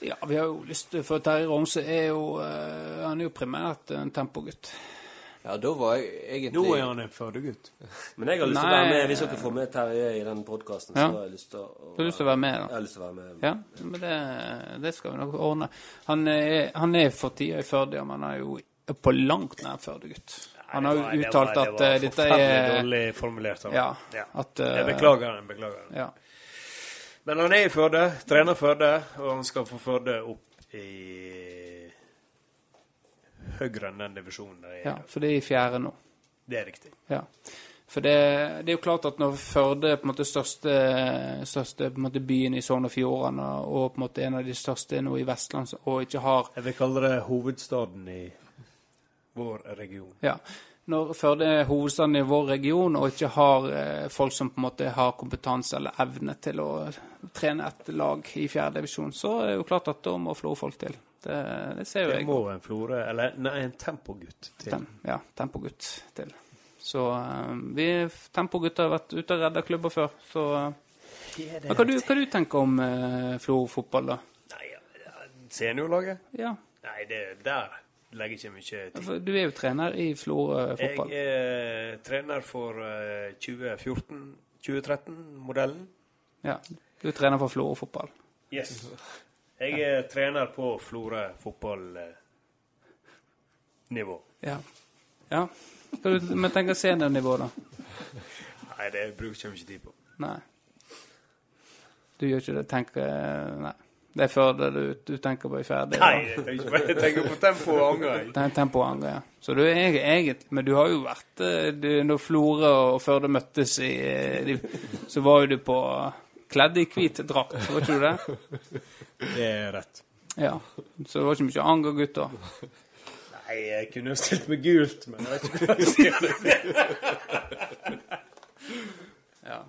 ja, vi har jo lyst til For Terje Romsø er jo eh, Han er jo primært en tempogutt. Ja, da var jeg egentlig Nå er han en Førde-gutt. Men jeg har lyst til å være med hvis dere får med Terje i den podkasten. Ja. Så har jeg lyst til å, Du har lyst til å være med, Jeg har lyst til å være med. Ja, men det, det skal vi nok ordne. Han er, han er for tida i Førde, men han er jo på langt nær Førde-gutt. Han har jo uttalt at var- uttalt det at var eh, forferdelig er dårlig formulert. Ja, Ja. At, uh, Jeg beklager den, beklager den. Ja. Men han er i Førde, trener Førde, og han skal få Førde opp i høyere enn den divisjonen der ja, er. for det er i fjerde nå. Det er riktig. Ja. For det, det er jo klart at når Førde på en måte største, største måte byen i Sogn og Fjordane, og på en måte en av de største nå i Vestland, og ikke har Jeg vil kalle det hovedstaden i vår region. Ja. Når Førde er hovedstaden i vår region og ikke har eh, folk som på en måte har kompetanse eller evne til å trene et lag i fjerde divisjon, så er det jo klart at da må Flo folk til. Det, det ser jo Det jeg. må en Florø Eller nei, en tempogutt til. Tem, ja, tempogutt til. Så eh, vi tempogutter har vært ute og redda klubber før, så eh, men hva, du, hva du tenker om uh, Florø fotball, da? Nei, seniorlaget? Ja, Nei, det der legger ikke mye tid. du er jo trener i Florø Jeg fotball. er trener for eh, 2014-2013-modellen. Ja, du er trener for Florø fotball. Yes. Jeg er trener på Florø fotballnivå. Ja. ja. Men tenk seniornivå, da? Nei, det bruker jeg ikke tid på. Nei. Du gjør ikke det? Tenker Nei. Det er før du, du tenker på i ferdig? Nei, jeg tenker, på- jeg tenker på tempo og anger. jeg. tempo og anger, ja. Så du er eget Men du har jo vært eh, du, Når Florø og Førde møttes i eh, de, Så var jo du på kledd i hvit drakt, var ikke du det? Det er rett. Ja. Så det var ikke mye anger, gutter. Nei, jeg kunne jo stilt med gult, men jeg vet ikke hva jeg sier. Ja.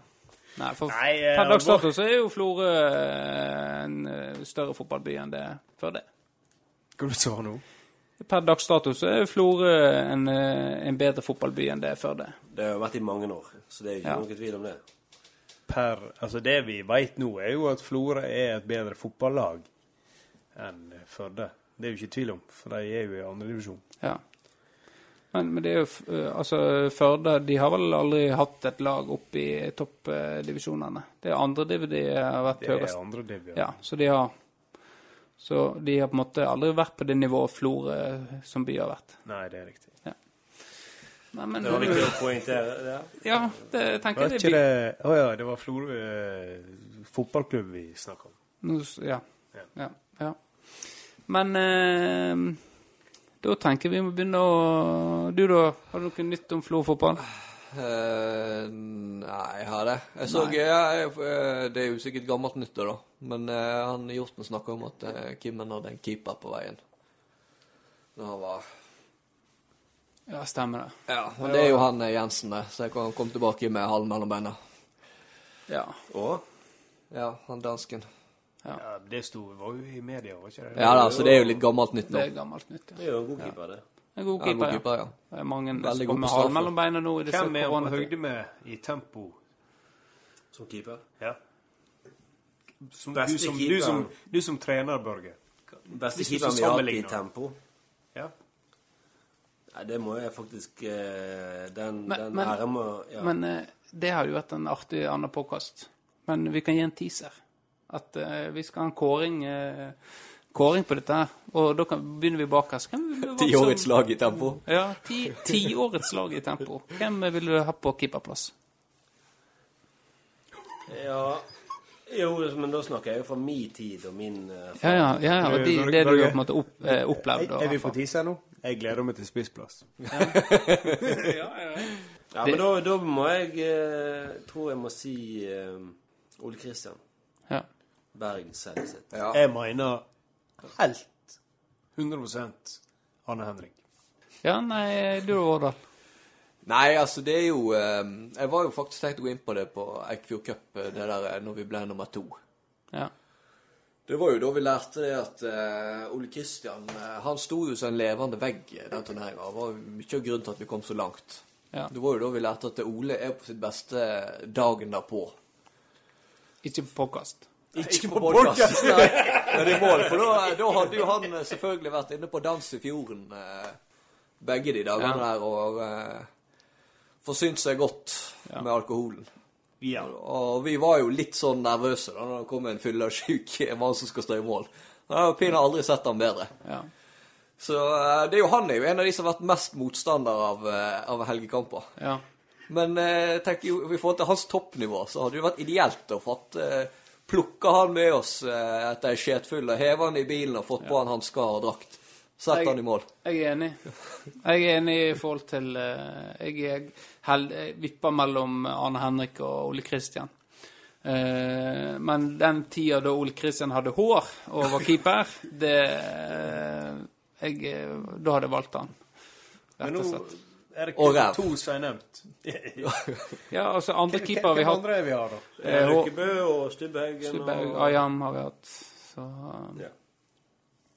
Nei, for Nei, eh, per dags dato så er jo Florø eh, en eh, større fotballby enn det før det. Hva du sa nå? Per dags dato så er Florø en, en bedre fotballby enn det før det. Det har jo vært i mange år, så det er ikke Ja. noen tvil om det. Per, altså det vi vet nå, er jo at Florø er et bedre fotballag enn Førde. Det er jo ikke tvil om, for de er jo i andredivisjon. Ja. Men, men det er jo eh, Altså, Førde de har vel aldri hatt et lag opp i toppdivisjonene. Det er andre div de har vært Det er høyest. andre divisjon. Ja, så de har Så de har på en måte aldri vært på det nivået Florø som by har vært. Nei, det er riktig. Nei, men Det var viktig å poengtere. Ja. Ja, det tenker jeg det det Å ja, det var Florø eh, fotballklubb vi snakka om. Nå Ja. Ja. ja, ja. Men eh, da tenker vi må begynne å Du, da? Har du noe nytt om Florø fotball? Uh, nei, jeg har det. Jeg så, jeg, jeg, eh, det er jo sikkert gammelt nytt, da. Men uh, han Hjorten snakka om at uh, Kimmen hadde en keeper på veien. Når han var Ja, stemmer det. Ja, men det er jo han eh, Jensen, det, så jeg kan komme tilbake med halen mellom beina. Ja. Og Ja, han dansken. Ja, det sto, var jo i media, var ikke det? Ja da, så det er jo litt gammelt nytt nå. Det er gammelt nytt. det er jo en god keeper, det. En god Ja, keeper, god ja. keeper, ja. Det er mange Veldig som god halen mellom beina nå Hvem er han høyde med i tempo? Som keeper. Ja. Som, Beste du, som, keeper. du, som, du som trener, Børge. Beste keeperen vi har hatt i tempo. Ja. Nei, det må jeg faktisk eh, Den, Men- den men- æren må ja. Men eh, det hadde jo vært en artig annen påkast. Men vi kan gi en teaser. At uh, vi skal ha en kåring, uh, kåring på dette her. Og da kan, begynner vi bakerst. Tiårets lag i tempo. Ja, ti- tiårets lag i tempo. Hvem vil du ha på keeperplass? ja. Jo, men da snakker jeg jo fra min tid og min uh, Ja, ja, ja, ja. Og de, Børge- det du har på en måte opp, eh, opplevd. Er, er vi på tisa nå? Jeg gleder meg til spissplass. Ja, ja, ja, ja, men da, da må jeg eh, Tror jeg må si eh, Ole Kristian Ja. Berg Selset. Ja. Jeg mener helt 100% Anne Henrik. ja, nei, du da, Vårdal. Nei, altså, det er jo eh, Jeg var jo faktisk tenkt å gå inn på det på Eikfjord Cup, eh, det der eh, når vi ble nummer to. Ja. Det var jo da vi lærte det at eh, Ole Kristian Han sto jo som en levende vegg i den turneringa. Det var mye av grunnen til at vi kom så langt. Ja. Det var jo da vi lærte at Ole er på sitt beste dagen derpå. Ikke på podkast. Ikke på podcast, nei. Men i mål, for da, da hadde jo han selvfølgelig vært inne på dans i fjorden eh, begge de dagene Ja. der og eh, forsynt seg godt Ja. med alkoholen. Ja. Og vi var jo litt sånn nervøse da når det kom en fyllesyk mann som skal stå i mål. Jeg har aldri sett han bedre. Ja. Så eh, det er jo han er jo en av de som har vært mest motstander av, eh, av helgekamper. ja. Men tenk, tenker jo, i forhold til hans toppnivå, så hadde det jo vært ideelt å fått eh, plukka han med oss eh, etter ei skjetfull og heve han i bilen og fått på han hansker og drakt. Sett han i mål. Jeg er enig. Jeg er enig i forhold til eh, Jeg held, jeg vipper mellom Arne Henrik og Ole Kristian. Eh, men den tida da Ole Kristian hadde hår og var keeper, det eh, jeg, Da hadde jeg valgt han. Men Rett og slett. er det ikke kun to som er nevnt. Ja, altså andre keepere vi har Hvem andre er vi har, da? Lykkebø og Stubbhaugen Stubberg, og Ayam har vi hatt. Så Ja.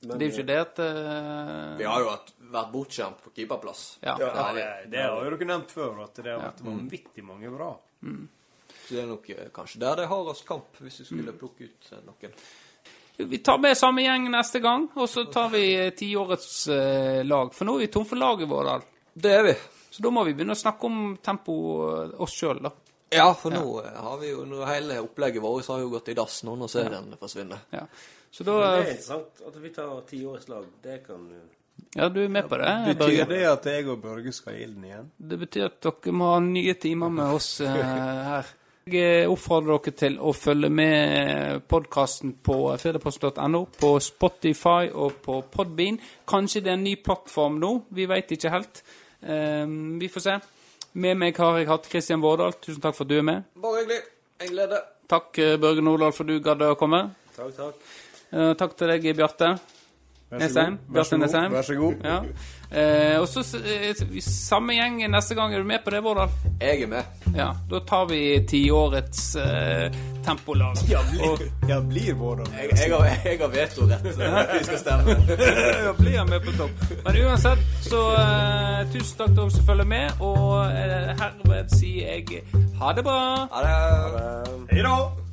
Men, det er jo ikke det at uh... Vi har jo hatt, vært bortskjemt på keeperplass. Ja. Ja. Ja, det, det har jo dere nevnt før, at det har vært vanvittig mange bra. Så det er nok eh, kanskje der det er hardest kamp, hvis vi skulle plukke ut eh, noen. Vi tar med samme gjeng neste gang, og så tar vi tiårets eh, lag. For nå er vi tom for laget vårt. Det er vi. Så da må vi begynne å snakke om tempo oss sjøl, da. Ja, for nå har vi jo hele opplegget vårt har jo gått i dass nå når serien forsvinner. Ja. Så da det er interessant at vi tar tiårslag. Det kan jo Ja, du er med på det, Betyr Børge? det at jeg og Børge skal i ilden igjen? Det betyr at dere må ha nye timer med oss eh, her. Jeg oppfordrer dere til å følge med podkasten på firdapost.no, på Spotify og på Podbean. Kanskje det er en ny plattform nå, vi veit ikke helt. Eh, vi får se. Med meg har jeg hatt Kristian Vårdal. Tusen takk for at du er med. Bare hyggelig. En glede. Takk, eh, Børge Nordahl, for du gadd å komme. Takk, takk. Eh, takk til deg, Bjarte. Nesheim. Bjarte. Nesheim. Vær så god. Ja. Eh, og så eh, samme gjeng neste gang. Er du med på det, Vårdal? Jeg er med. Ja. Da tar vi tiårets eh, tempolag. Ja, blir, ja, blir Vårdal. Jeg, jeg, har, jeg har vetorett. Vi skal stemme. jeg blir han med på topp. Men uansett, så eh, tusen takk til dere som følger med, og eh, herved sier jeg ha det bra. Ha det.